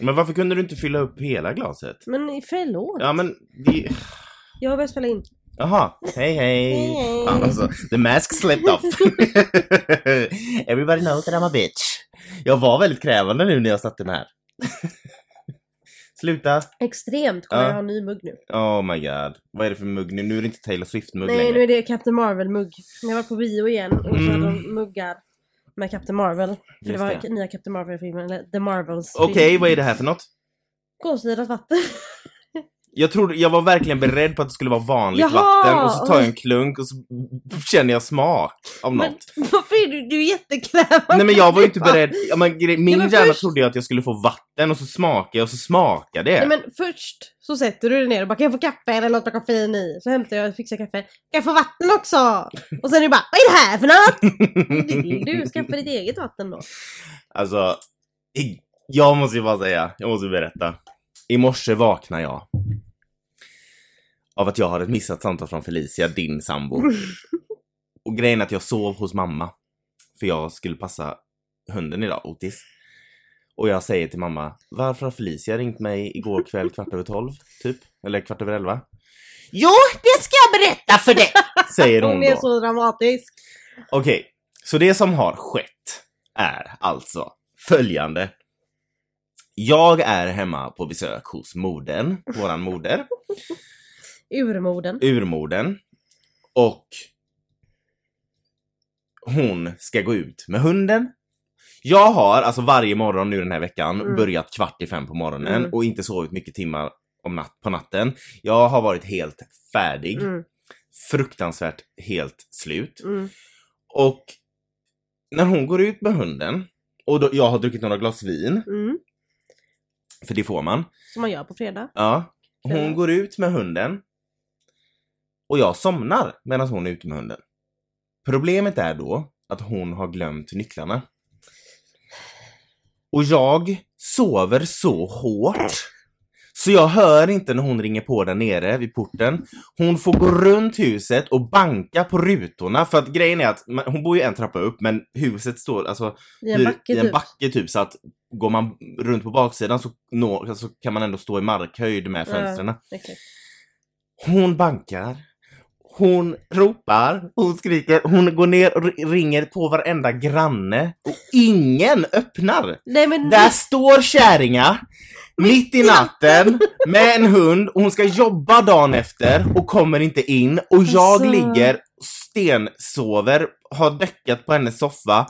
Men varför kunde du inte fylla upp hela glaset? Men förlåt. Ja men, vi... Jag har börjat spela in. Jaha, hej hej! Hej, hej. Fan, alltså, the mask slipped off. Everybody knows that I'm a bitch. Jag var väldigt krävande nu när jag satte den här. Sluta! Extremt. Kommer Ja. jag ha en ny mugg nu? Oh my god. Vad är det för mugg nu? Nu är det inte Taylor Swift-mugg Nej, längre. nu är det Captain Marvel-mugg. Jag var på bio igen och så Mm. hade de muggar med Captain Marvel. För det var det. nya Captain Marvel-filmen, eller The Marvels. Okej, vad är det här för något? Kolsyrat vatten. Jag trodde, jag var verkligen beredd på att det skulle vara vanligt Jaha! vatten och så tar jag en klunk och så känner jag smak av Men något. varför är du, du är jättekrävande? Nej men jag var ju inte beredd, ja, men, min men hjärna först- trodde jag att jag skulle få vatten och så smakar jag och så smakar det. Nej men först så sätter du dig ner och bara kan jag få kaffe eller något med koffein i? Så hämtar jag och fixar kaffe. Kan jag få vatten också? Och sen är du bara vad är det här för något? Vill du skaffa ditt eget vatten då? Alltså, jag måste ju bara säga, jag måste berätta. I morse vaknade jag av att jag har ett missat samtal från Felicia, din sambo. Och grejen är att jag sov hos mamma. För jag skulle passa hunden idag, Otis. Och jag säger till mamma, varför har Felicia ringt mig igår kväll kvart över tolv, typ? Eller kvart över elva? Jo, det ska jag berätta för dig! Säger hon Hon är då. så dramatisk. Okej, så det som har skett är alltså följande. Jag är hemma på besök hos modern, våran moder, Urmoden. urmodern. Och hon ska gå ut med hunden. Jag har alltså varje morgon nu den här veckan Mm. börjat kvart i fem på morgonen Mm. och inte sovit mycket timmar om natt, på natten. Jag har varit helt färdig, Mm, fruktansvärt helt slut. mm. Och när hon går ut med hunden och då, jag har druckit några glas vin, Mm. för det får man. Som man gör på fredag. Ja. Hon går ut med hunden och jag somnar medan hon är ute med hunden. Problemet är då att hon har glömt nycklarna. Och jag sover så hårt så jag hör inte när hon ringer på där nere vid porten. Hon får gå runt huset och banka på rutorna för att grejen är att hon bor ju en trappa upp men huset står alltså I en backe i en typ. backe typ så att går man runt på baksidan så, nå, så kan man ändå stå i markhöjd med Ja. fönstren. Exakt. Hon bankar. Hon ropar, hon skriker, hon går ner och ringer på varenda granne och ingen öppnar. Nej men Där står kärringa mitt i natten med en hund och hon ska jobba dagen efter och kommer inte in och jag Alltså. ligger stensover, har däckat på hennes soffa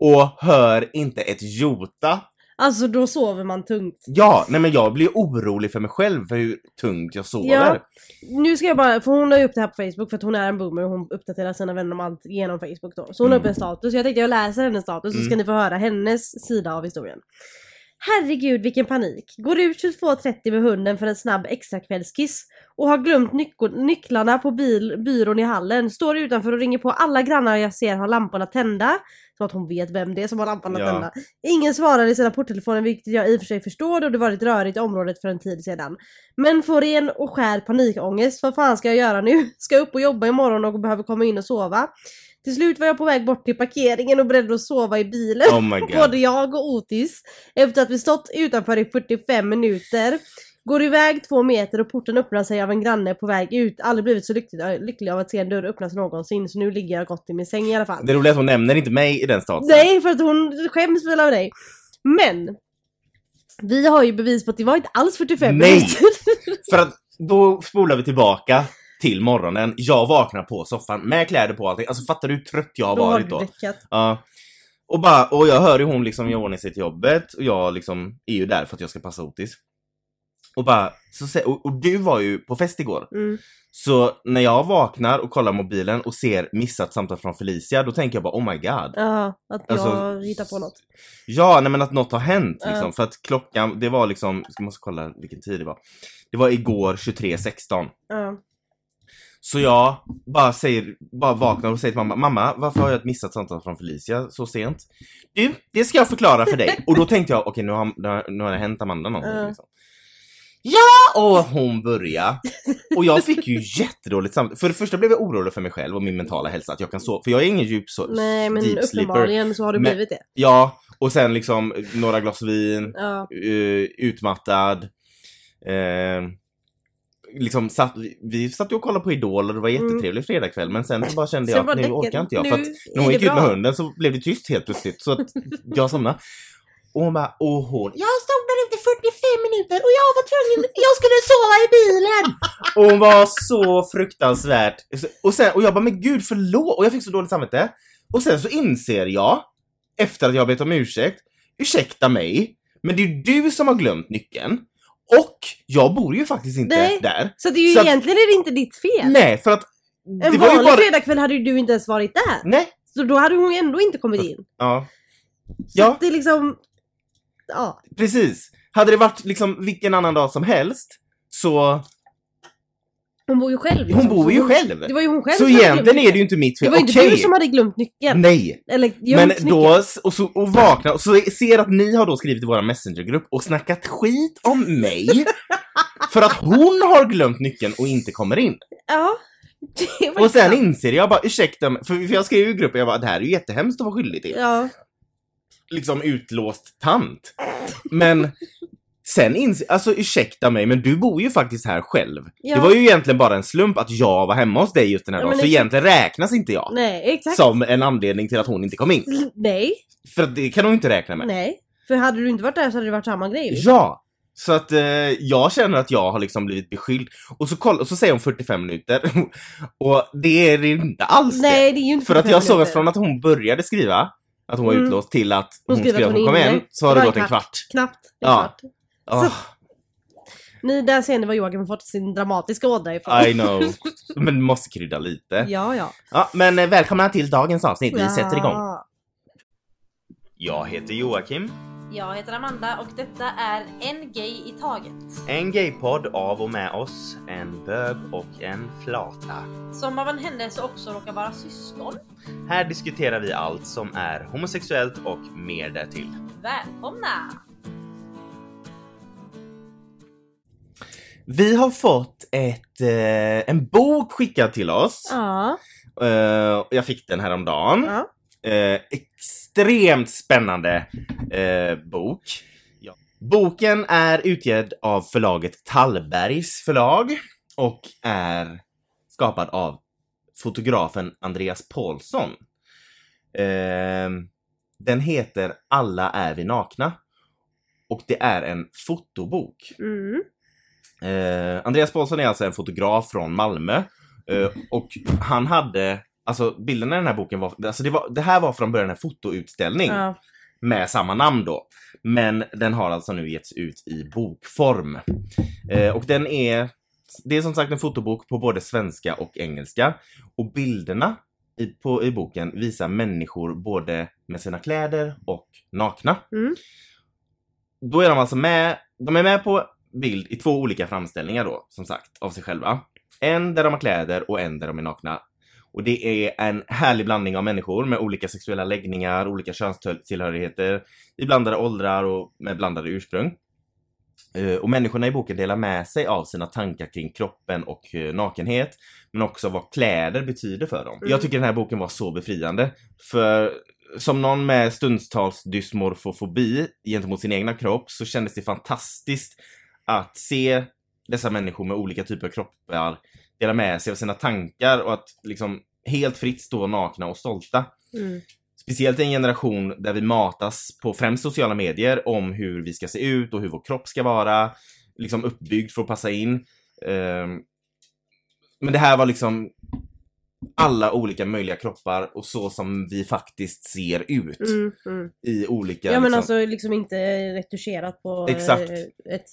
och hör inte ett jota. Alltså då sover man tungt. Ja, nej men jag blir orolig för mig själv för hur tungt jag sover. Ja. Nu ska jag bara, för hon la ju upp det här på Facebook för att hon är en boomer och hon uppdaterar sina vänner om allt genom Facebook då. Så hon la upp Mm. en status, jag tänkte jag läser hennes status så ska Mm. ni få höra hennes sida av historien. Herregud vilken panik. Går ut 22.30 med hunden för en snabb extrakvällskiss och har glömt nycklarna på bil, byrån i hallen. Står utanför och ringer på alla grannar jag ser har lamporna tända. Så att hon vet vem det är som har lamporna Ja. tända. Ingen svarar i sina porttelefoner vilket jag i och för sig förstår då det varit rörigt i området för en tid sedan. Men får ren och skär panikångest. Vad fan ska jag göra nu? Ska jag upp och jobba imorgon och behöver komma in och sova? Till slut var jag på väg bort till parkeringen och beredd att sova i bilen. Oh. Både jag och Otis, efter att vi stått utanför i 45 minuter, går iväg två meter och porten öppnar sig av en granne på väg ut. Aldrig blivit så lycklig, lycklig av att se en dörr öppnas någonsin, så nu ligger jag gott i min säng i alla fall. Det roliga är att hon nämner inte mig i den statusen. Nej, för att hon skäms väl av dig. Men! Vi har ju bevis på att det var inte alls 45 Nej. minuter. För att då spolar vi tillbaka till morgonen. Jag vaknar på soffan med kläder på och allting. Alltså fattar du hur trött jag har Då har varit du då? Ja. Och, bara, och jag hör ju hon liksom göra ordning sig till jobbet och jag liksom är ju där för att jag ska passa Otis. Och bara, så, och, och du var ju på fest igår. Mm. Så när jag vaknar och kollar mobilen och ser missat samtal från Felicia, då tänker jag bara oh my god. Ja, att jag Alltså, hittar på något. Ja, nej men att något har hänt liksom. För att klockan, det var liksom, jag måste kolla vilken tid det var. Det var igår 23.16. Ja. Så jag bara säger, bara vaknar och säger till mamma, mamma varför har jag ett missat samtal från Felicia så sent? Du, det ska jag förklara för dig. Och då tänkte jag, okej nu, har, nu har- nu har det hänt Amanda någonting Ja. liksom. Ja! Och hon började. Och jag fick ju jättedåligt samtal. För det första blev jag orolig för mig själv och min mentala hälsa, att jag kan sova. För jag är ingen djup så, Nej men deep uppenbarligen så har du Men- blivit det. Ja, Och sen liksom några glas vin, Ja. eh, utmattad. Eh, liksom satt, vi satt ju och kollade på Idol och det var Mm. jättetrevlig fredagkväll men sen bara kände jag att nu orkar inte jag nu för att när hon gick ut med hunden så blev det tyst helt plötsligt så att jag somnade. Och hon bara, åh hon, jag stod där ute i 45 minuter och jag var tvungen, jag skulle sova i bilen! Och hon var så fruktansvärt, och, sen, och jag bara, men gud förlåt! Och jag fick så dåligt samvete. Och sen så inser jag, efter att jag bett om ursäkt, ursäkta mig, men det är ju du som har glömt nyckeln. Och jag bor ju faktiskt inte Nej. där. Så det är ju Så att- egentligen är det inte ditt fel. Nej, för att En det var ju vanlig bara... fredagkväll hade ju du inte ens varit där. Nej. Så då hade hon ju ändå inte kommit in. Ja, Så Ja. att det är liksom... Ja. precis. Hade det varit liksom vilken annan dag som helst så... Hon bor ju själv. Hon liksom. bor Så ju själv. Det var ju hon själv Så som hade egentligen glömt är det ju inte mitt Det fel. var ju inte Okej. du som hade glömt nyckeln. Nej. Eller gömt Men nyckeln. då, och, så, och vakna och så ser att ni har då skrivit i vår messengergrupp och snackat skit om mig för att hon har glömt nyckeln och inte kommer in. Ja. Det var Och sen inser jag bara, ursäkta mig, för, för jag skrev ju i gruppen, jag bara, det här är ju jättehemskt att vara skyldig till. Ja. Liksom utlåst tant. Men sen inser, alltså ursäkta mig, men du bor ju faktiskt här själv. Ja. Det var ju egentligen bara en slump att jag var hemma hos dig just den här Ja, dagen, så egentligen räknas inte jag. Nej, exakt. Som en anledning till att hon inte kom in. Nej. För det kan hon inte räkna med. Nej. För hade du inte varit där så hade det varit samma grej. Ja! Så att eh, jag känner att jag har liksom blivit beskylld. Och så, koll, och så säger hon 45 minuter. och det är det inte alls Nej, det är ju inte det. För att 45 jag såg att från att hon började skriva att hon var Mm. utlåst till att hon, skriver skrev att hon kom inne. så har Det gått en kvart. Knappt. En Ja. kvart. Åh, Ni, där ser ni var Joakim har fått sin dramatiska ådra ifrån. I know. Men måste krydda lite. Ja, ja. Ja, men eh, välkomna till dagens avsnitt. Vi ja. sätter igång. Jag heter Joakim. Jag heter Amanda och detta är En Gay i Taget. En gaypodd av och med oss, en bög och en flata. Som av en händelse också råkar vara syskon. Här diskuterar vi allt som är homosexuellt och mer därtill. Välkomna! Vi har fått ett, eh, en bok skickad till oss. Ja. Eh, jag fick den häromdagen. ja. Eh, extremt spännande eh, bok. Ja. Boken är utgedd av förlaget Tallbergs förlag och är skapad av fotografen Andreas Paulsson. Eh, den heter Alla är vi nakna och det är en fotobok. Mm. Eh, Andreas Paulsson är alltså en fotograf från Malmö eh, och han hade, alltså bilderna i den här boken var, alltså det, var, det här var från början en fotoutställning Ja. med samma namn då. Men den har alltså nu getts ut i bokform. Eh, och den är, det är som sagt en fotobok på både svenska och engelska. Och bilderna i, på, i boken visar människor både med sina kläder och nakna. Mm. Då är de alltså med, de är med på bild i två olika framställningar då, som sagt, av sig själva. En där de har kläder och en där de är nakna. Och det är en härlig blandning av människor med olika sexuella läggningar, olika könstillhörigheter, i blandade åldrar och med blandade ursprung. Eh, Och människorna i boken delar med sig av sina tankar kring kroppen och eh, nakenhet, men också vad kläder betyder för dem. Mm. Jag tycker den här boken var så befriande, för som någon med stundstals dysmorfofobi gentemot sin egna kropp så kändes det fantastiskt att se dessa människor med olika typer av kroppar dela med sig av sina tankar och att liksom helt fritt stå nakna och stolta. Mm. Speciellt i en generation där vi matas på främst sociala medier om hur vi ska se ut och hur vår kropp ska vara liksom uppbyggd för att passa in. Ehm, Men det här var liksom alla olika möjliga kroppar och så som vi faktiskt ser ut Mm. Mm. i olika... Ja men liksom, alltså liksom inte retuscherat på Exakt. eh, ett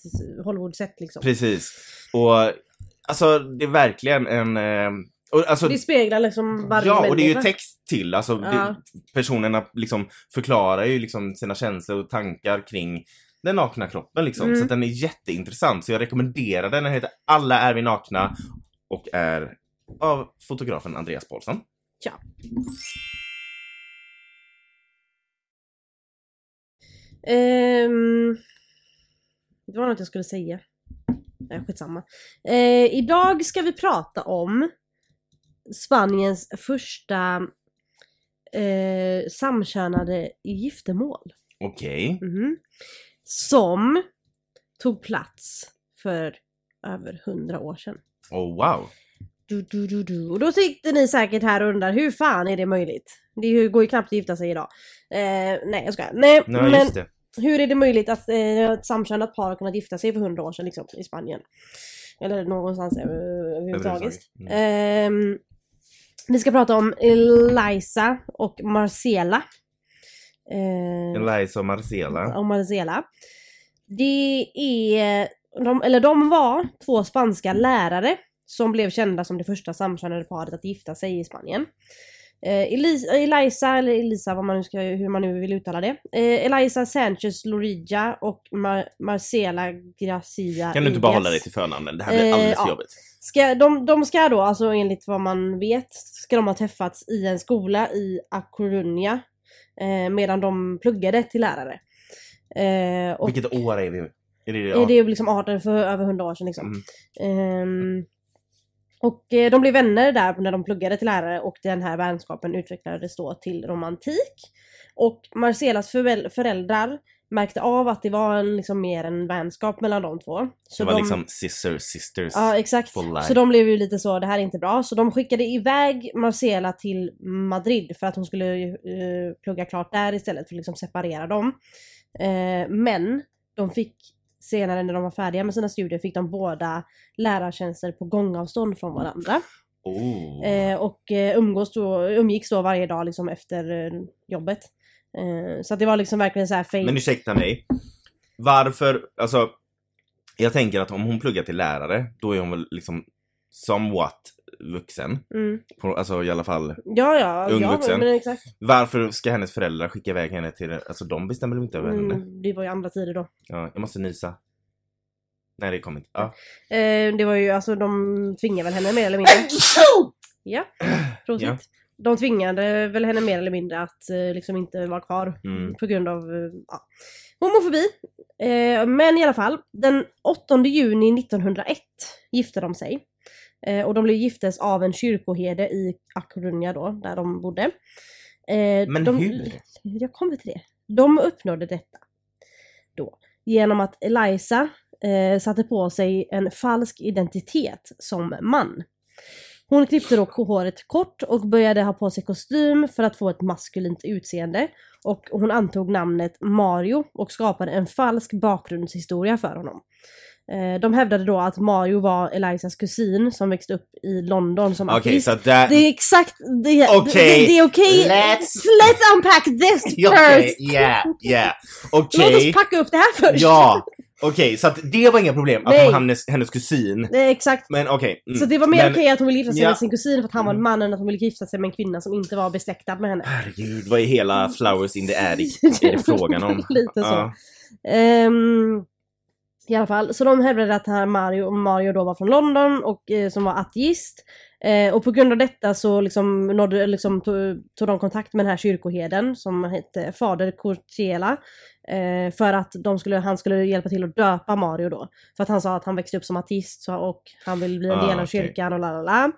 Hollywood-sätt liksom. Precis. Och alltså det är verkligen en... Och, alltså, Det speglar liksom varje ja, och det är ju text till. Alltså, Ja. det, personerna liksom förklarar ju liksom sina känslor och tankar kring den nakna kroppen liksom. Mm. Så den är jätteintressant. Så jag rekommenderar den. Den heter Alla är vi nakna och är av fotografen Andreas Paulsson. Ja. Ehm, det var något jag skulle säga. Nej, skitsamma. Eh, idag ska vi prata om Spaniens första eh, samkönade giftermål. Okej. Mhm. Som tog plats för över hundra år sedan. Oh wow. Du, du, du, du. Och då sitter ni säkert här och undrar hur fan är det möjligt? Det går ju knappt att gifta sig idag. Eh, nej jag skojar. Nej, Nej, men just det. hur är det möjligt att eh, ett samkönat par har kunnat gifta sig för hundra år sedan liksom, i Spanien? Eller någonstans eh, överhuvudtaget. Mm. Ehm, vi ska prata om Eliza och Marcela. Eh, Eliza och Marcela. om Marcela. Det är, de, eller de var två spanska lärare som blev kända som det första samkönade paret att gifta sig i Spanien. Eh, Elisa, Eliza, eller Elisa vad man nu ska, hur man nu vill uttala det. Eh, Eliza Sanchez Lorilla och Mar- Marcela Gracia Kan du inte bara hålla dig till förnamnen? Det här blir Eh, alldeles ja. jobbigt. Ska, de, de ska då, alltså enligt vad man vet, ska de ha träffats i en skola i A Coruña eh, medan de pluggade till lärare. Eh, och Vilket år är vi? Är det, eh, ja. det är liksom 18 för över 100 år sedan liksom. Mm. Och eh, de blev vänner där när de pluggade till lärare och den här vänskapen utvecklades då till romantik. Och Marcelas föräldrar märkte av att det var en, liksom mer en vänskap mellan de två. det var liksom sister sisters. Ja exakt. Så de blev ju lite så, det här är inte bra. Så de skickade iväg Marcela till Madrid för att hon skulle uh, plugga klart där istället för att liksom separera dem. Eh, men de fick senare när de var färdiga med sina studier fick de båda lärartjänster på gångavstånd från varandra. Oh. Eh, och eh, umgås då, umgicks då varje dag liksom efter eh, jobbet. Eh, så att det var liksom verkligen så här fake. Men ursäkta mig. Varför, alltså. Jag tänker att om hon pluggar till lärare, då är hon väl liksom somewhat vuxen. Mm. På, alltså i alla fall. Ja ja, Ung ja vuxen. men exakt. Varför ska hennes föräldrar skicka iväg henne till, alltså de bestämmer väl inte över henne? Mm, det var ju andra tider då. Ja, jag måste nysa. Nej det kom inte. Ja. Eh, det var ju alltså de tvingade väl henne mer eller mindre. Ja, prosit. Ja. De tvingade väl henne mer eller mindre att eh, liksom inte vara kvar Mm. på grund av eh, ja, homofobi. Eh, men i alla fall, den 8 juni 1901 gifte de sig. Eh, och de blev giftes av en kyrkoherde i A Coruña då, där de bodde. Eh, Men de, hur? Jag kommer till det. De uppnådde detta då genom att Eliza eh, satte på sig en falsk identitet som man. Hon klippte då håret kort och började ha på sig kostym för att få ett maskulint utseende. Och hon antog namnet Mario och skapade en falsk bakgrundshistoria för honom. Eh, de hävdade då att Mario var Elizas kusin som växte upp i London som Okej, ateist. så där... Det är exakt, det, Okej, det, det är okej. let's- let's unpack this first! yeah, yeah. Låt Okej. oss packa upp det här först! Ja, okej, så att det var inga problem att Nej. hon var hennes, hennes kusin. Är exakt. Men okej. mm. Så det var mer okej att hon ville gifta sig Ja. med sin kusin för att han var en Mm. man än att hon ville gifta sig med en kvinna som inte var besläktad med henne. Herregud, vad är hela Flowers in the attic är det frågan om? Lite så. Ja. Ehm, I alla fall, så de hävdade att här Mario, Mario då var från London och eh, som var ateist. Eh, och på grund av detta så liksom, nådde, liksom, tog, tog de kontakt med den här kyrkoherden som hette Fader Cortela. Eh, för att de skulle, han skulle hjälpa till att döpa Mario då. För att han sa att han växte upp som ateist och han vill bli en Ah, del av okej. kyrkan och la la la.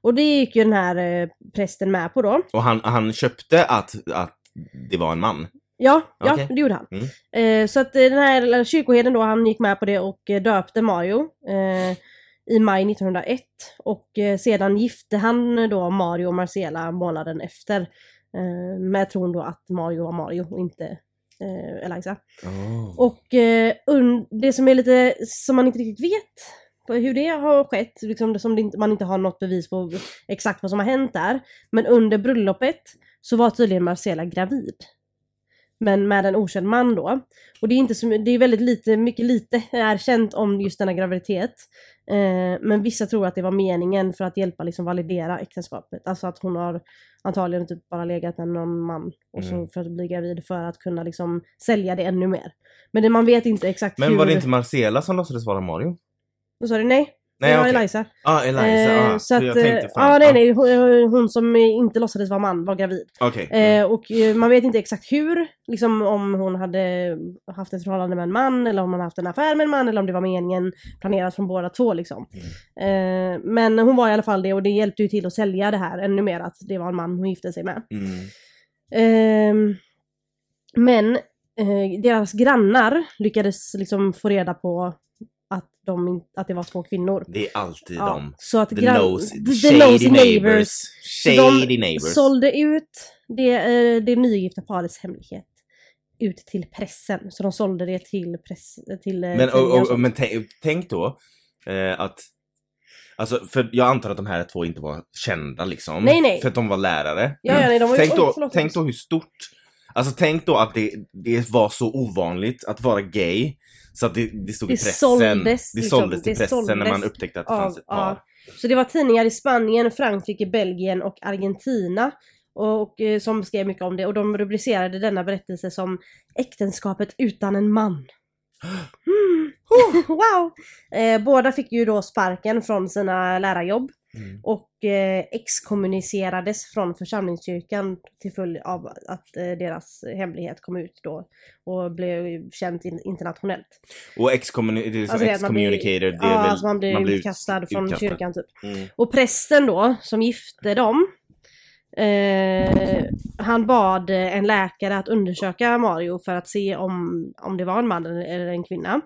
Och det gick ju den här eh, prästen med på då. Och han, han köpte att, att det var en man. Ja, ja Okej. det gjorde han. Mm. Eh, så att eh, den här kyrkoherden då, han gick med på det och eh, döpte Mario i maj 1901. Och sedan gifte han då Mario och Marcela månaden efter. Med tron då att Mario var Mario och inte eh, Eliza. Och eh, det som är lite, som man inte riktigt vet hur det har skett, liksom det som det man inte har något bevis på exakt vad som har hänt där. Men under bröllopet så var tydligen Marcela gravid. Men med en okänd man då. Och det är, inte så, det är väldigt lite, mycket lite är känt om just denna graviditet. Eh, men vissa tror att det var meningen för att hjälpa liksom validera äktenskapet. Alltså att hon har antagligen typ bara legat med någon man och så Mm. för att bli gravid för att kunna liksom sälja det ännu mer. Men det, man vet inte exakt hur... Men var det inte Marcela som låtsades vara Mario? Vad sa du? Nej? Nej, var okej. Eliza. Ja, Eliza. Eh, ah, så att, jag eh, tänkte fan. ja, nej, ah, nej. Hon, hon som inte låtsades vara man var gravid. Okej. Mm. Eh, och eh, man vet inte exakt hur, liksom om hon hade haft ett förhållande med en man eller om hon haft en affär med en man eller om det var meningen planerat från båda två liksom. Eh, men hon var i alla fall det och det hjälpte ju till att sälja det här ännu mer att det var en man hon gifte sig med. Mm. Ehm, men eh, deras grannar lyckades liksom få reda på att, de, att det var två kvinnor. Det är alltid Ja, dem. så att The, nose, the- the shady nosy neighbors. Shady de neighbors. sålde ut det, eh, det nygifta parets hemlighet ut till pressen. Så de sålde det till press, till eh, Men, och, och och, men tänk, då eh, att Alltså för jag antar att de här två inte var kända liksom. Nej, nej. För att de var lärare. Ja, ja, nej, de var ju- tänk, oj, då, förlåt. tänk då hur stort Alltså tänk då att det, det var så ovanligt att vara gay Så att det, det stod Det i pressen. såldes, det liksom, såldes till det pressen när man såldes upptäckte att det av- fanns ett par. ja. Så det var tidningar i Spanien, Frankrike, Belgien och Argentina. Och, eh, som skrev mycket om det och de rubricerade denna berättelse som Äktenskapet utan en man. Mm. wow! Eh, båda fick ju då sparken från sina lärarjobb Mm. och eh, exkommunicerades från församlingskyrkan till följd av att eh, deras hemlighet kom ut då och blev känt in, internationellt. Och excommunicated, liksom Alltså excommunicated, det är ja, väl... alltså man blir man blir utkastad från utkastad. kyrkan typ. Mm. Och prästen då, som gifte dem, eh, han bad en läkare att undersöka Mario för att se om, om det var en man eller eller en kvinna.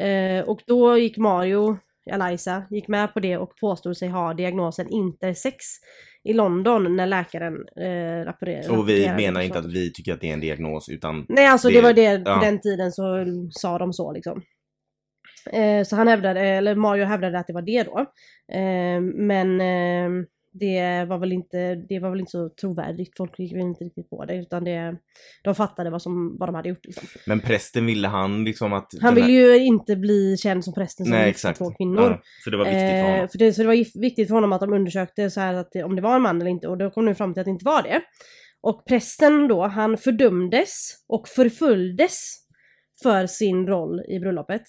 Eh, och då gick Mario, Eliza, gick med på det och påstod sig ha diagnosen intersex i London när läkaren eh, rapporterade. Och vi rapporterade menar inte att vi tycker att det är en diagnos utan Nej alltså det, Det- var det, på ja. den tiden så sa de så liksom. Eh, så han hävdade, eller Mario hävdade att det var det då. Eh, men eh, det var väl inte, det var väl inte så trovärdigt, folk gick väl inte riktigt på det utan det, de fattade vad, som, vad de hade gjort liksom. Men prästen ville han liksom att... Han ville här- ju inte bli känd som prästen som gifte två kvinnor. Ja, så det var viktigt för Eh, honom. för det, så det var viktigt för honom att de undersökte så här att om det var en man eller inte och då kom de fram till att det inte var det. Och prästen då, han fördömdes och förföljdes för sin roll i bröllopet.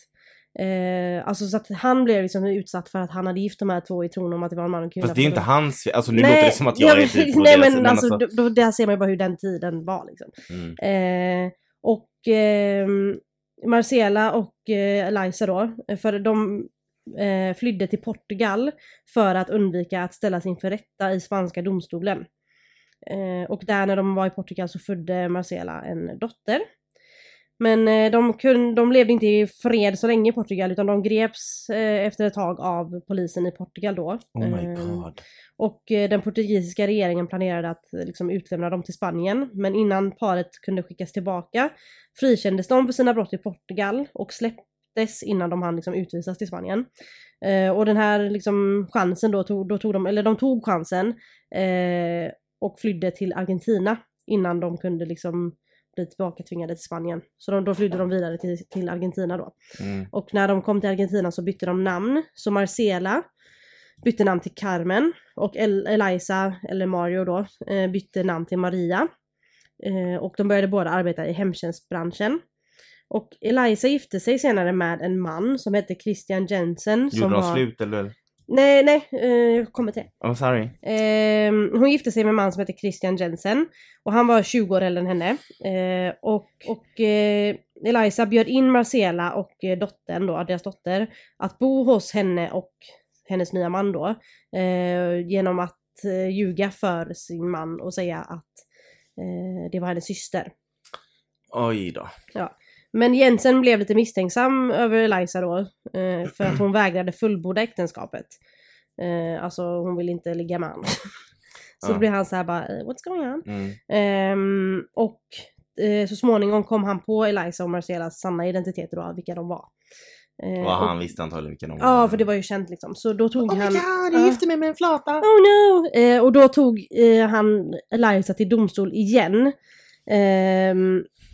Eh, alltså så att han blev liksom utsatt för att han hade gift de här två i tron om att det var en man och kvinna. Fast det är inte hans. Alltså nu Nej, låter det som att jag ja, är typ Nej men alltså, alltså då, där ser man ju bara hur den tiden var liksom. mm. Eh, och eh, Marcela och eh, Eliza då, för de eh, flydde till Portugal för att undvika att ställas inför rätta i spanska domstolen. Eh, och där när de var i Portugal så födde Marcela en dotter. Men eh, de, kun, de levde inte i fred så länge i Portugal utan de greps eh, efter ett tag av polisen i Portugal då. Oh my Eh, god. och eh, den portugisiska regeringen planerade att liksom, utlämna dem till Spanien. Men innan paret kunde skickas tillbaka frikändes de för sina brott i Portugal och släpptes innan de hann liksom, utvisas till Spanien. Och den här liksom, chansen då, tog, då tog de, eller de tog chansen eh, och flydde till Argentina innan de kunde liksom bli tillbaka tvingade till Spanien. Så de, då flydde de vidare till, till Argentina då. Mm. Och när de kom till Argentina så bytte de namn. Så Marcela bytte namn till Carmen och El- Eliza, eller Mario då, eh, bytte namn till Maria. Eh, och de började båda arbeta i hemtjänstbranschen. Och Eliza gifte sig senare med en man som hette Christian Jensen. Som Gjorde de var... slut eller? Nej, nej, eh, jag kommer till det. Oh sorry. Ehm, hon gifte sig med en man som heter Christian Jensen och han var 20 år äldre än henne. Eh, och och eh, Eliza bjöd in Marcela och dottern då, deras dotter, att bo hos henne och hennes nya man då. Genom att ljuga för sin man och säga att det var hennes syster. Oj då. Men Jensen blev lite misstänksam över Eliza då, eh, för att hon vägrade fullborda äktenskapet. Eh, alltså hon ville inte ligga med honom. Så Ja. då blev han så här bara, eh, what's going on? Mm. Ehm, och eh, så småningom kom han på Eliza och Marcelas sanna identiteter då, vilka de var. Eh, Och han och- visste antagligen vilka de var. Ja, för det var ju känt liksom. Så då tog Oh my han... god, Ja. jag gifte mig med en flata! Oh no! Eh, och då tog eh, han Eliza till domstol igen.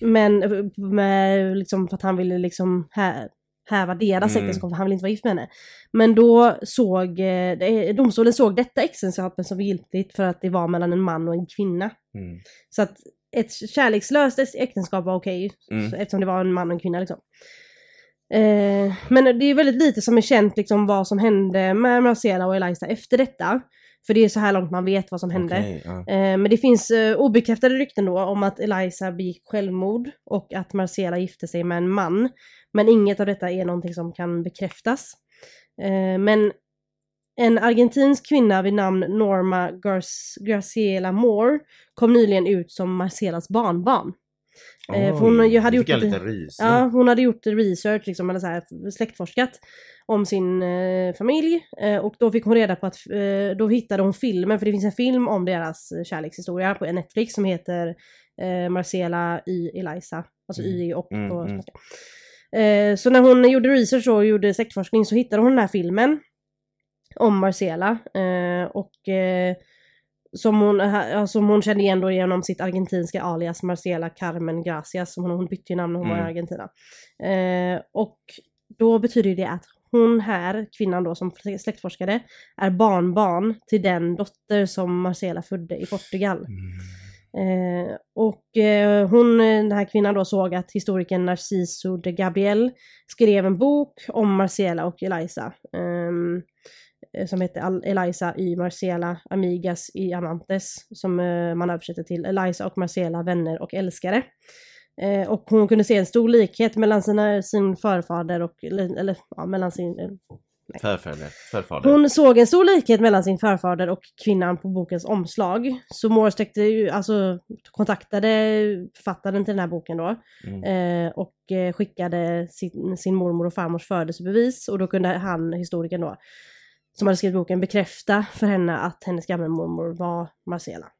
Men med, liksom, för att han ville liksom hä häva deras Mm. äktenskap, för han ville inte vara gift med henne. Men då såg eh, domstolen såg detta äktenskapet som giltigt för att det var mellan en man och en kvinna. Mm. Så att ett kärlekslöst äktenskap var okej, Mm. eftersom det var en man och en kvinna liksom. Eh, men det är väldigt lite som är känt liksom vad som hände med Marcela och Eliza efter detta. För det är så här långt man vet vad som hände. Okej, ja. Eh, men det finns eh, obekräftade rykten då om att Eliza begick självmord och att Marcela gifte sig med en man. Men inget av detta är någonting som kan bekräftas. Eh, men en argentinsk kvinna vid namn Norma Gar- Graciela Moore kom nyligen ut som Marcelas barnbarn. Eh, för hon hade gjort lite- lite rys. Ja, hon hade gjort research, liksom, eller så här, släktforskat om sin eh, familj. Eh, och då fick hon reda på att, eh, då hittade hon filmen, för det finns en film om deras eh, kärlekshistoria på Netflix som heter eh, Marcela Y. Eliza. Alltså Mm. Y och Mm, på mm. Eh, så när hon gjorde research och gjorde släktforskning så hittade hon den här filmen om Marcela. Och som hon, ja, som hon kände igen då genom sitt argentinska alias Marcela Carmen Gracias. Som hon, hon bytte ju namn när hon var i Mm. Argentina. Eh, och då betyder det att hon här, kvinnan då som släktforskare, är barnbarn till den dotter som Marcela födde i Portugal. Mm. Eh, och eh, hon, eh, den här kvinnan då såg att historikern Narciso de Gabriel skrev en bok om Marcela och Eliza. eh, som hette Al- Eliza y Marcela Amigas y Amantes. Som eh, man översätter till Eliza och Marcela vänner och älskare. Eh, och hon kunde se en stor likhet mellan sina, sin förfader och, eller, ja, mellan sin, eh, Förfäder. Förfader. hon såg en stor likhet mellan sin förfader och kvinnan på bokens omslag. Så Moore sträckte ju, alltså kontaktade författaren till den här boken då. Mm. Eh, och eh, skickade sin, sin mormor och farmors födelsebevis. Och då kunde han, historikern då, som hade skrivit boken, bekräfta för henne att hennes gamla mormor var Marcela.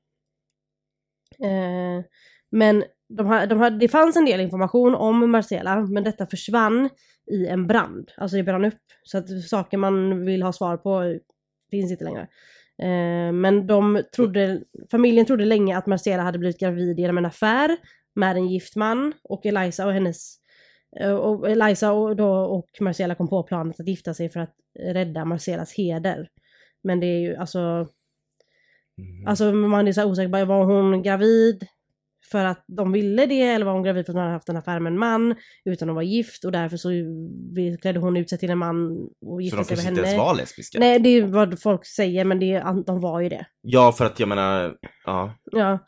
Eh, men de har, de det fanns en del information om Marcela, men detta försvann i en brand. Alltså det brann upp. Så att saker man vill ha svar på finns inte längre. Eh, men de trodde, familjen trodde länge att Marcela hade blivit gravid genom en affär med en gift man och Eliza och hennes och Eliza och, då, och Marcela kom på planet att gifta sig för att rädda Marcelas heder. Men det är ju alltså, Mm. alltså man är så osäker, bara, var hon gravid för att de ville det eller var hon gravid för att hon hade haft en affär med en man utan att vara gift och därför så klädde hon ut sig till en man och Så gifte de sig kanske med inte henne. ens var lesbiska? Nej det är vad folk säger men det, är- de var ju det. Ja, för att jag menar, ja. Ja.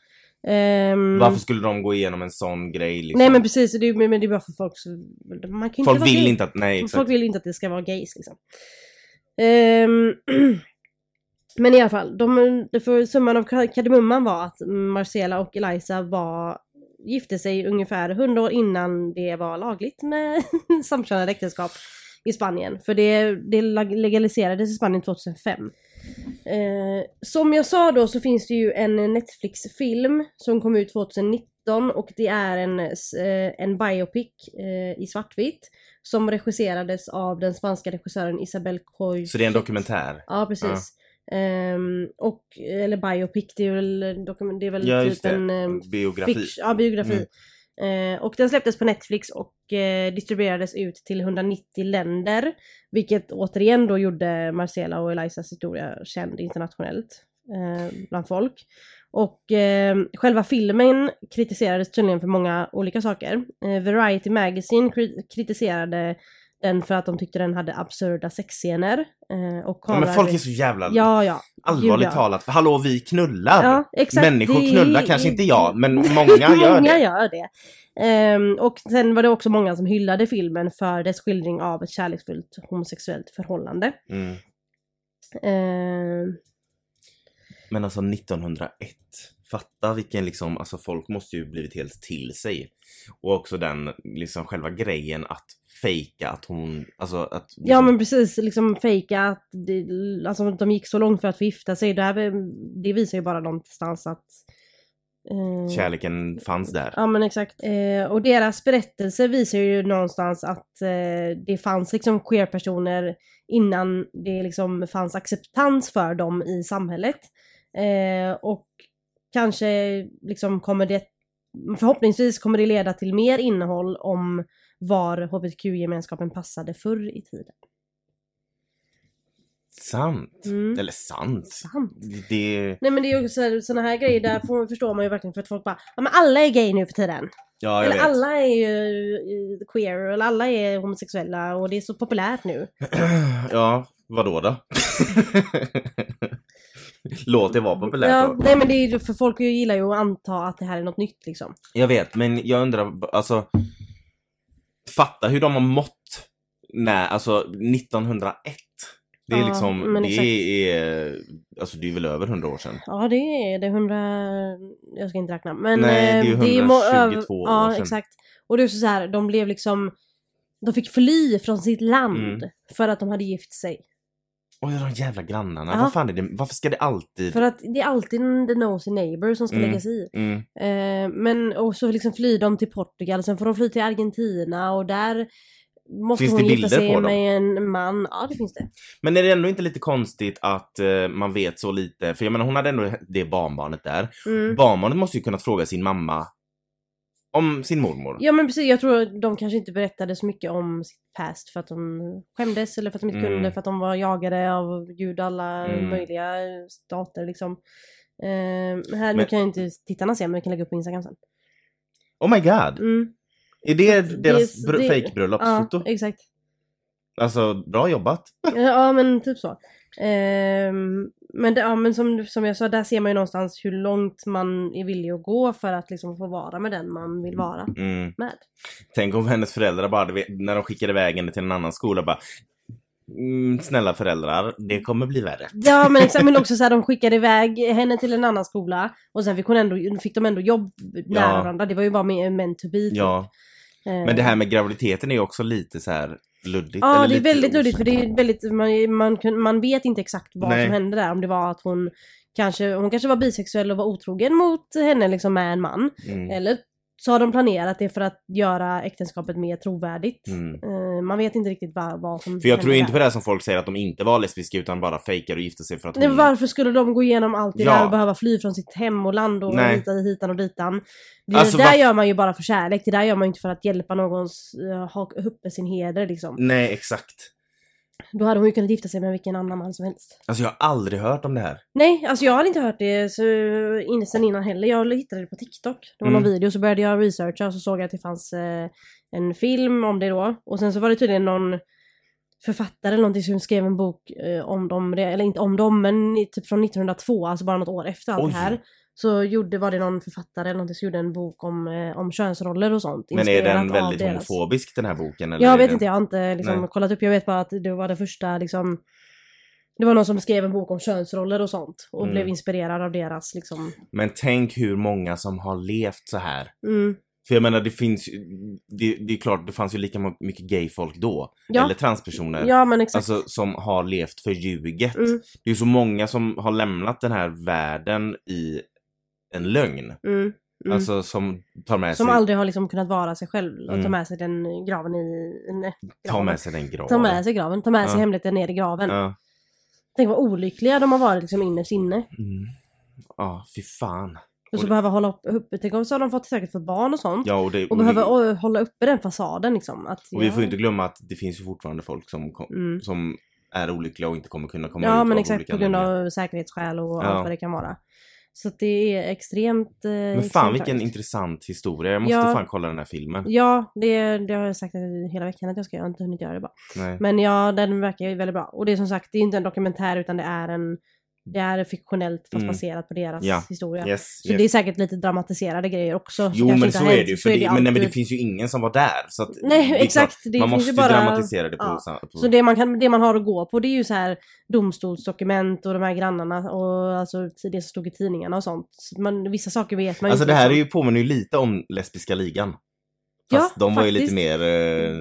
Ehm, Varför skulle de gå igenom en sån grej liksom? Nej men precis, det är, men det är bara för folk som... Man kan Folk vara vill gay. inte att, nej exakt. Folk vill inte att det ska vara gays liksom. Ehm, men i alla fall, de, för summan av ka- kardemumman var att Marcela och Eliza var, gifte sig ungefär 100 år innan det var lagligt med samkönade äktenskap i Spanien. För det, det legaliserades i Spanien 2005. Eh, som jag sa då så finns det ju en Netflix-film som kom ut 2019 och det är en, eh, en biopic eh, i svartvitt som regisserades av den spanska regissören Isabel Coy. Så det är en dokumentär? Ja precis. Ehm, och, eller biopic, det är väl, det är väl Ja, typ det. en ehm, Biografi. Ja, biografi. Eh, och den släpptes på Netflix och eh, distribuerades ut till 190 länder. Vilket återigen då gjorde Marcela och Elisas historia känd internationellt eh, bland folk. Och eh, själva filmen kritiserades tydligen för många olika saker. Eh, Variety Magazine kri- kritiserade den för att de tyckte den hade absurda sexscener. Eh, och Ja, men folk är så jävla Ja, ja. allvarligt ja. talat. För hallå, vi knullar! Ja, exakt. Människor Det- knullar, kanske inte jag, men många gör många det. gör det. Ehm, och sen var det också många som hyllade filmen för dess skildring av ett kärleksfullt homosexuellt förhållande. Mm. Ehm, Men alltså 1901, fatta vilken liksom, alltså folk måste ju blivit helt till sig. Och också den, liksom själva grejen att fejka att hon, alltså att... ja liksom- men precis, liksom fejka att det, alltså, de gick så långt för att få gifta sig. Det, här, det visar ju bara någonstans att... eh, Kärleken fanns där. Ja men exakt. Eh, och deras berättelse visar ju någonstans att eh, det fanns liksom queer-personer innan det liksom fanns acceptans för dem i samhället. Eh, och kanske liksom kommer det, förhoppningsvis kommer det leda till mer innehåll om var hbtq-gemenskapen passade förr i tiden. Sant. Mm. Eller sant. Sant. Det... Nej men det är ju också sådana här grejer där får, förstår man ju verkligen för att folk bara ja men alla är gay nu för tiden. Ja, Eller vet. alla är ju eh, queer, eller alla är homosexuella och det är så populärt nu. ja, vadå då? Låt det vara populärt Ja, då. nej men det är ju för folk gillar ju att anta att det här är något nytt liksom. Jag vet, men jag undrar, alltså... Fatta hur de har mått när, alltså 1901. Det är Ja, liksom, det exakt. är, alltså det är väl över hundra år sedan. Ja det är det, 100... Jag ska inte räkna. Men Nej, det är eh, ju må- 122 över- år Ja sedan. exakt. Och det är så här, de blev liksom... De fick fly från sitt land Mm. för att de hade gift sig. Oj, de jävla grannarna. Ja. Vad fan är det, varför ska det alltid... För att det är alltid the nosy neighbor som ska Mm. lägga sig i. Mm. Eh, men och så liksom flyr de till Portugal, sen får de fly till Argentina och där måste Finns hon gifta sig med en man. Ja det finns det. Men är det ändå inte lite konstigt att eh, man vet så lite? För jag menar hon hade ändå det barnbarnet där. Mm. Barnbarnet måste ju kunnat fråga sin mamma om sin mormor. Ja men precis, jag tror de kanske inte berättade så mycket om sitt past för att de skämdes eller för att de inte Mm. kunde, för att de var jagade av gud alla Mm. möjliga stater liksom. Eh, här, nu Men- kan jag inte tittarna se men jag kan lägga upp på Instagram sen. Oh my god! Mm. Är det Det- deras det- fejkbröllopsfoto? Ja, exakt. Alltså, bra jobbat. Ja men typ så. Ehm, men det, ja, men som, som jag sa, där ser man ju någonstans hur långt man är villig att gå för att liksom få vara med den man vill vara Mm. med. Tänk om hennes föräldrar bara, när de skickade iväg henne till en annan skola bara mm, Snälla föräldrar, det kommer bli värre. Ja men exakt, men också så här, de skickade iväg henne till en annan skola och sen fick, hon ändå, fick de ändå jobb nära Ja. varandra. Det var ju bara med- meant to be. typ. Ja, men det här med graviditeten är ju också lite så här luddigt. Ja det är väldigt luddigt för det är väldigt, man, man, man vet inte exakt vad Nej. som hände där. Om det var att hon kanske, hon kanske var bisexuell och var otrogen mot henne liksom med en man. Mm. Eller så har de planerat det för att göra äktenskapet mer trovärdigt. Mm. Man vet inte riktigt vad, vad som För jag tror inte på det här som folk säger att de inte var lesbiska utan bara fejkar och gifte sig för att Nej, hon... varför skulle de gå igenom allt det Ja. där och behöva fly från sitt hem och land och Nej. hita hitan och ditan? Det Alltså, där varf- gör man ju bara för kärlek, det där gör man ju inte för att hjälpa någons uh, ha uppe sin heder liksom. Nej, exakt. Då hade hon ju kunnat gifta sig med vilken annan man som helst. Alltså jag har aldrig hört om det här. Nej, alltså jag hade inte hört det så, in, sen innan heller. Jag hittade det på TikTok. Det var någon Mm. video, så började jag researcha och så såg jag att det fanns eh, en film om det då. Och sen så var det tydligen någon författare eller någonting som skrev en bok eh, om dem, eller inte om dem, men typ från 1902, alltså bara något år efter allt Oj. det här. Så gjorde, var det någon författare eller någonting som gjorde en bok om, eh, om könsroller och sånt. Men är den väldigt deras. homofobisk den här boken? Eller Jag vet den... inte, jag har inte liksom Nej. kollat upp. Jag vet bara att det var det första liksom det var någon som skrev en bok om könsroller och sånt och Mm. blev inspirerad av deras liksom. Men tänk hur många som har levt så här. Mm. För jag menar det finns ju, det, det är klart det fanns ju lika mycket gay-folk då. Ja. Eller transpersoner. Ja men exakt. Alltså som har levt förljuget. Mm. Det är ju så många som har lämnat den här världen i en lögn. Mm. Mm. Alltså som tar med som sig, aldrig har liksom kunnat vara sig själv och Mm. ta med sig den graven i... Nej, ta med sig den graven. Ta med sig graven, ta med sig Ja. hemligheten ner i graven. Ja. Tänk vad olyckliga de har varit liksom innerst inne. Mm. Ja, fy fan. Och så Och- behöva hålla upp, uppe, tänk om så har de fått säkert fått barn och sånt. Ja, och, det, Och och, behöver det, hålla uppe den fasaden liksom. Att, och vi får ju ja. inte glömma att det finns ju fortfarande folk som, Mm. som är olyckliga och inte kommer kunna komma Ja ut men av exakt på grund av säkerhetsskäl och Ja. allt vad det kan vara. Så att det är extremt... Eh, Men fan extremt vilken tragiskt. intressant historia. Jag måste Ja. fan kolla den här filmen. Ja, det, det har jag sagt hela veckan att jag ska göra, jag har inte hunnit göra det bara. Nej. Men ja, den verkar ju väldigt bra. Och det är som sagt, det är inte en dokumentär utan det är en... Det är fiktionellt fast Mm. baserat på deras Ja. historia. Yes, Så yes. det är säkert lite dramatiserade grejer också. Jo men så är det ju. Så För är det, men, nej, men det alltid- finns ju ingen som var där. Så att Nej, det exakt. Det man måste ju bara- dramatisera det på, ja. sa- på Så det man, kan, det man har att gå på det är ju så här domstolsdokument och de här grannarna och alltså det som stod i tidningarna och sånt. Så man, vissa saker vet man ju Alltså det här är liksom. ju påminner ju lite om Lesbiska ligan. Ja, Fast de var ju lite faktiskt. mer eh,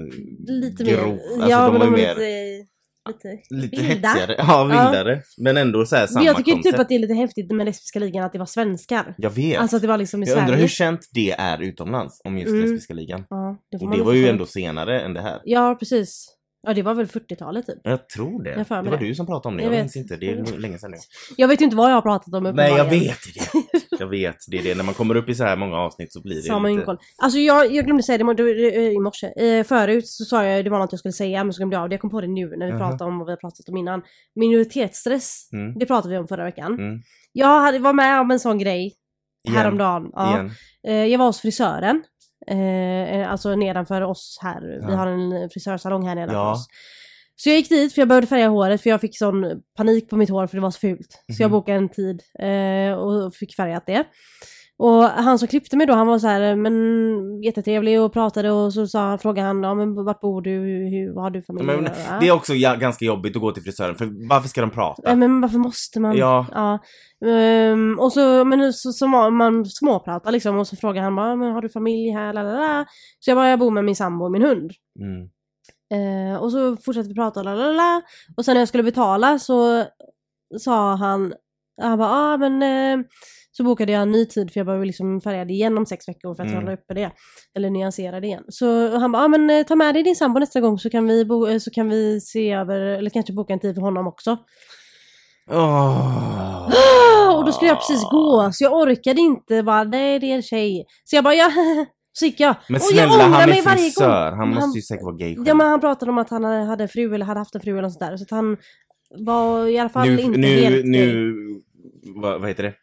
lite grov. mer... Alltså ja, de men var ju mer lite... Lite, lite vilda. hetsigare. Ja, vildare. Men ändå så här samma jag tycker koncept. typ att det är lite häftigt med Lesbiska ligan att det var svenskar. Jag vet. Alltså att det var liksom i jag undrar Sverige. hur känt det är utomlands om just Mm. Lesbiska ligan. Ja, det Och det var ju ändå senare än det här. Ja, precis. Ja, det var väl 40-talet typ. Jag tror det. Jag det var det. du som pratade om det. Jag Jag, vet. minns inte. Det är länge sedan nu. Jag vet inte vad jag har pratat om Nej, jag vet det. Jag vet. Det är det. När man kommer upp i så här många avsnitt så blir det Så man lite... ingen koll. Alltså jag, jag glömde säga det i mor- i morse. Eh, förut så sa jag det var något jag skulle säga men så glömde jag av det. Jag kom på det nu när vi pratade om vad vi har pratat om innan. Minoritetsstress. Mm. Det pratade vi om förra veckan. Mm. Jag hade, var med om en sån grej Igen. häromdagen. Ja. Igen. Eh, jag var hos frisören. Eh, eh, alltså nedanför oss här. Vi Ja. har en frisörsalong här nedanför Ja. oss. Så jag gick dit för jag behövde färga håret för jag fick sån panik på mitt hår för det var så fult. Så jag Mhm. bokade en tid eh, och fick färgat det. Och han som klippte mig då, han var så här, men jättetrevlig och pratade och så sa, frågade han, ja men vart bor du, hur, vad har du familj? Men, det är också ja, ganska jobbigt att gå till frisören, för varför ska de prata? Ja, men varför måste man? Ja. ja. Ehm, och så, men så, så man småpratar liksom och så frågar han bara, men har du familj här? Lalala. Så jag bara, jag bor med min sambo och min hund. Mm. Eh, och så fortsatte vi prata, lalala. Och sen när jag skulle betala så sa han, han bara, ah, men eh, så bokade jag en ny tid för jag behöver liksom färga det igen om sex veckor för att Mm. hålla uppe det. Eller nyansera det igen. Så han bara, ah, men eh, ta med dig din sambo nästa gång så kan vi, bo, eh, så kan vi se över, eller kanske boka en tid för honom också. Ah, Och då skulle jag precis gå, så jag orkade inte bara, nej det är en tjej. Så jag bara, ja, så gick jag. Men jag snälla, ångrar han är frisör. Han måste ju säkert vara gay själv. Ja men han pratade om att han hade fru eller hade haft en fru eller något sånt där. Så att han var i alla fall nu, inte nu, helt nu, vad, vad heter det?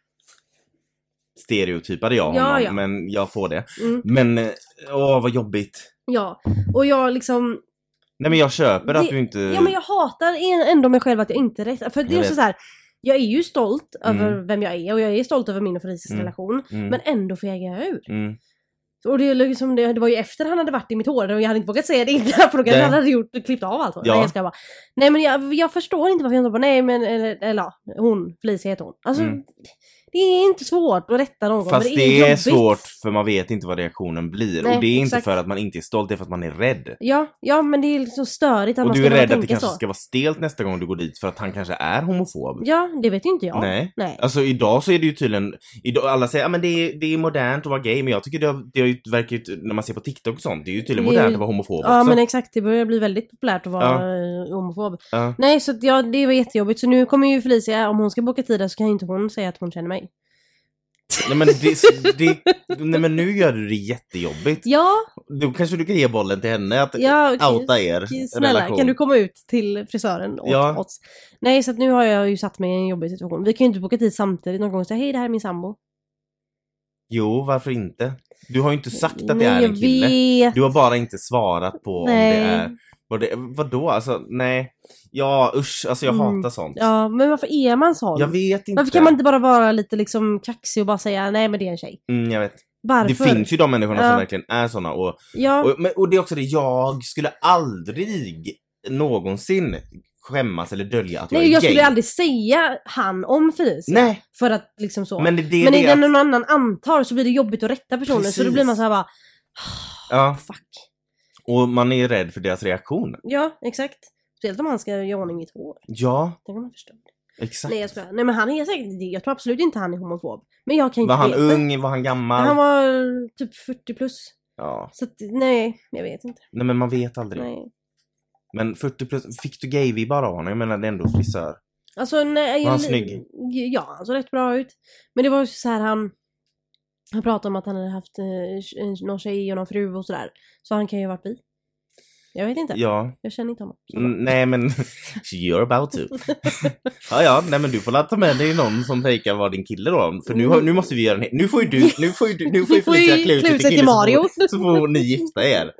Stereotypade jag Ja, honom, ja. men jag får det. Mm, Men, eh, åh vad jobbigt. ja, och jag liksom, Nej men jag köper att Det- du inte... ja men jag hatar ändå mig själv att jag inte rätt. För det Jag är så, här. jag är ju stolt Mm. över vem jag är och jag är stolt över min och Felicias Mm. relation. Mm, Men ändå fegar jag ur. mm. Och det, liksom, det, det var ju efter han hade varit i mitt hår och jag hade inte vågat säga det innan för då kanske han hade gjort, klippt av allt hår. Ja. Nej, jag ska bara, nej men jag, jag förstår inte varför jag inte bara, nej men eller, eller ja, hon, Felicia heter hon. Alltså Mm. Det är inte svårt att rätta någon Fast det det är, är, svårt för man vet inte vad reaktionen blir. Nej, och det är inte exakt. för att man inte är stolt, det är för att man är rädd. Ja, ja men det är liksom störigt att Och man du ska är behöva rädd att det kanske så. ska vara stelt nästa gång du går dit för att han kanske är homofob. Ja, det vet ju inte jag. Nej. Nej. Alltså idag så är det ju tydligen, idag, alla säger att men det, är, det är modernt att vara gay, men jag tycker det, har- det har ju, verkar ju, när man ser på TikTok och sånt, det är ju tydligen är- modernt att vara homofob Ja också. men exakt, det börjar bli väldigt populärt att vara eh, homofob. Ja. Nej så att, ja, det var jättejobbigt. Så nu kommer ju Felicia, om hon ska boka tid så kan ju inte hon säga att hon känner mig. Nej men, det, det, nej men nu gör du det jättejobbigt. Ja, Då kanske du kan ge bollen till henne att ja okej. outa er Snälla, relation. kan du komma ut till frisören åt Ja. oss? Nej, så nu har jag ju satt mig i en jobbig situation. Vi kan ju inte boka tid samtidigt någon gång och säga hej det här är min sambo. Jo, varför inte? Du har ju inte sagt att det Nej, är en kille. vet. Du har bara inte svarat på Nej. om det är... Vad det, vadå? Alltså, nej. Ja, usch. Alltså jag Mm. hatar sånt. Ja, men varför är man sån? Jag vet inte. Varför kan man inte bara vara lite liksom kaxig och bara säga nej men det är en tjej? Mm, jag vet. Varför? Det finns ju de människorna Ja. som verkligen är såna och, Ja, och, men, och det är också det, jag skulle aldrig någonsin skämmas eller dölja att jag nej är jag gay. skulle aldrig säga han om Felicia. Nej, För att liksom så. men det, det är men det i den att, någon annan antar så blir det jobbigt att rätta personen så då Precis. blir man så här bara Ja, fuck. Och man är rädd för deras reaktion. Ja, exakt. Speciellt om han ska göra ordning mitt hår. Ja, Det kan man förstå. exakt. Nej jag skojar. Nej men han är säkert, jag tror absolut inte han är homofob. Men jag kan inte Var han veta. ung? Var han gammal? Han var typ 40 plus. Ja, Så att, nej, jag vet inte. nej men man vet aldrig. Nej. Men 40 plus, fick du gay-vibbar av honom? Jag menar det är ändå frisör. Alltså nej. Var han snygg? Ja, han såg rätt bra ut. Men det var ju så här han... Han pratade om att han hade haft eh, någon tjej och någon fru och sådär. Så han kan ju ha varit bi. Jag vet inte. Ja, Jag känner inte honom. Mm, nej men you're about to. ja, ja, nej men du får ta med dig någon som fejkar vara din kille då. För nu, nu måste vi göra en Nu får ju du, nu får ju du, nu får ju Felicia klä ut sig till till Mario. Så, får, så får ni gifta er.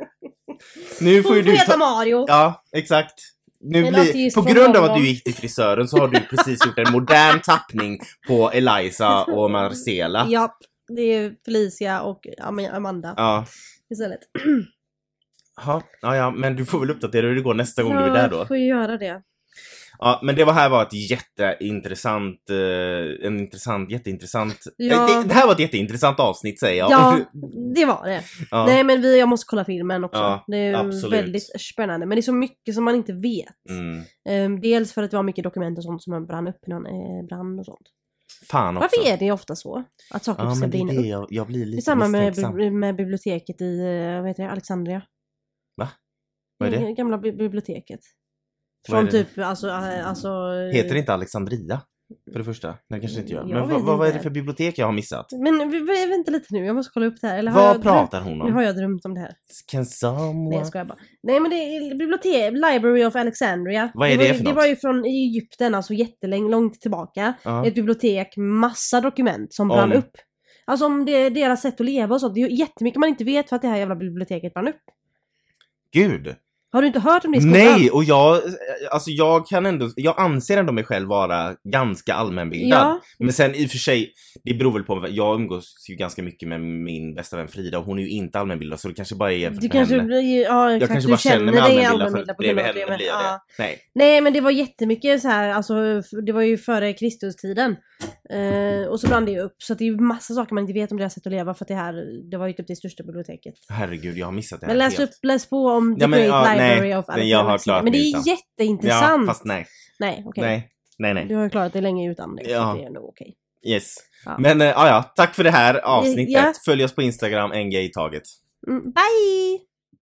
Nu får Hon ju får du heta ta, Mario. Ja, exakt. Nu blir, ateist på grund av att du gick till frisören så har du precis gjort en modern tappning på Eliza och Marcela. Japp. Det är Felicia och Am- Amanda Ja. istället. Ja, ja, ja, men du får väl uppdatera hur det går nästa gång du är där då. jag får ju göra det. Ja, men det var här var ett jätteintressant, eh, en intressant, jätteintressant, Ja. Eh, det, det här var ett jätteintressant avsnitt säger jag. Ja, det var det. Ja. Nej men vi, jag måste kolla filmen också. Ja, det är absolut. väldigt spännande. Men det är så mycket som man inte vet. Mm. Ehm, dels för att det var mycket dokument och sånt som brann upp i någon eh, brand och sånt. Fan också. Varför är det ofta så? Att saker Ja, ska brinna upp? jag, jag blir lite samma med, med biblioteket i, eh, vad heter det, Alexandria. Vad är det? Gamla bi- biblioteket. Från typ, alltså, eh, alltså... Heter det inte Alexandria? För det första? Nej, det kanske inte gör. Jag Men vad, vad är det inte. för bibliotek jag har missat? Men vänta lite nu, jag måste kolla upp det här. Eller Vad jag pratar hon drömt? Nu om? har jag drömt om det här. Can Nej someone... jag skojar bara. Nej men det är bibliotek, Library of Alexandria. Vad är var, det ju- för Det något? var ju från Egypten, alltså jättelångt långt tillbaka. Ja. Ett bibliotek, massa dokument som brann Om- upp. Alltså om det, deras sätt att leva och sånt. Det är jättemycket man inte vet för att det här jävla biblioteket brann upp. Gud! Har du inte hört om det i skolan? Nej, och jag, alltså jag kan ändå, jag anser ändå mig själv vara ganska allmänbildad. Ja, Men sen i och för sig, det beror väl på, jag umgås ju ganska mycket med min bästa vän Frida och hon är ju inte allmänbildad så det kanske bara är jämfört du med kanske, henne. ja Jag exakt, kanske du bara känner mig allmänbildad för allmänbildad grund bredvid henne blir jag ja. det. Nej. Nej men det var jättemycket så här, alltså det var ju före Kristustiden. Eh, och så brann det ju upp så det är ju massa saker man inte vet om deras sätt att leva för att det här, det var ju typ det största biblioteket. Herregud, jag har missat det här Men läs helt. upp, läs på om The Ja, men, Great ja, nej, Library of men jag har Alexander klarat Men det är utan. jätteintressant. Ja, fast nej. Nej, okej. Nej. Nej, nej. Du har ju klarat dig länge utan det. Ja. Det är nog okej. Yes. Ja. Men äh, ja, tack för det här avsnittet. Ja. Följ oss på Instagram, en grej i taget. Mm, bye!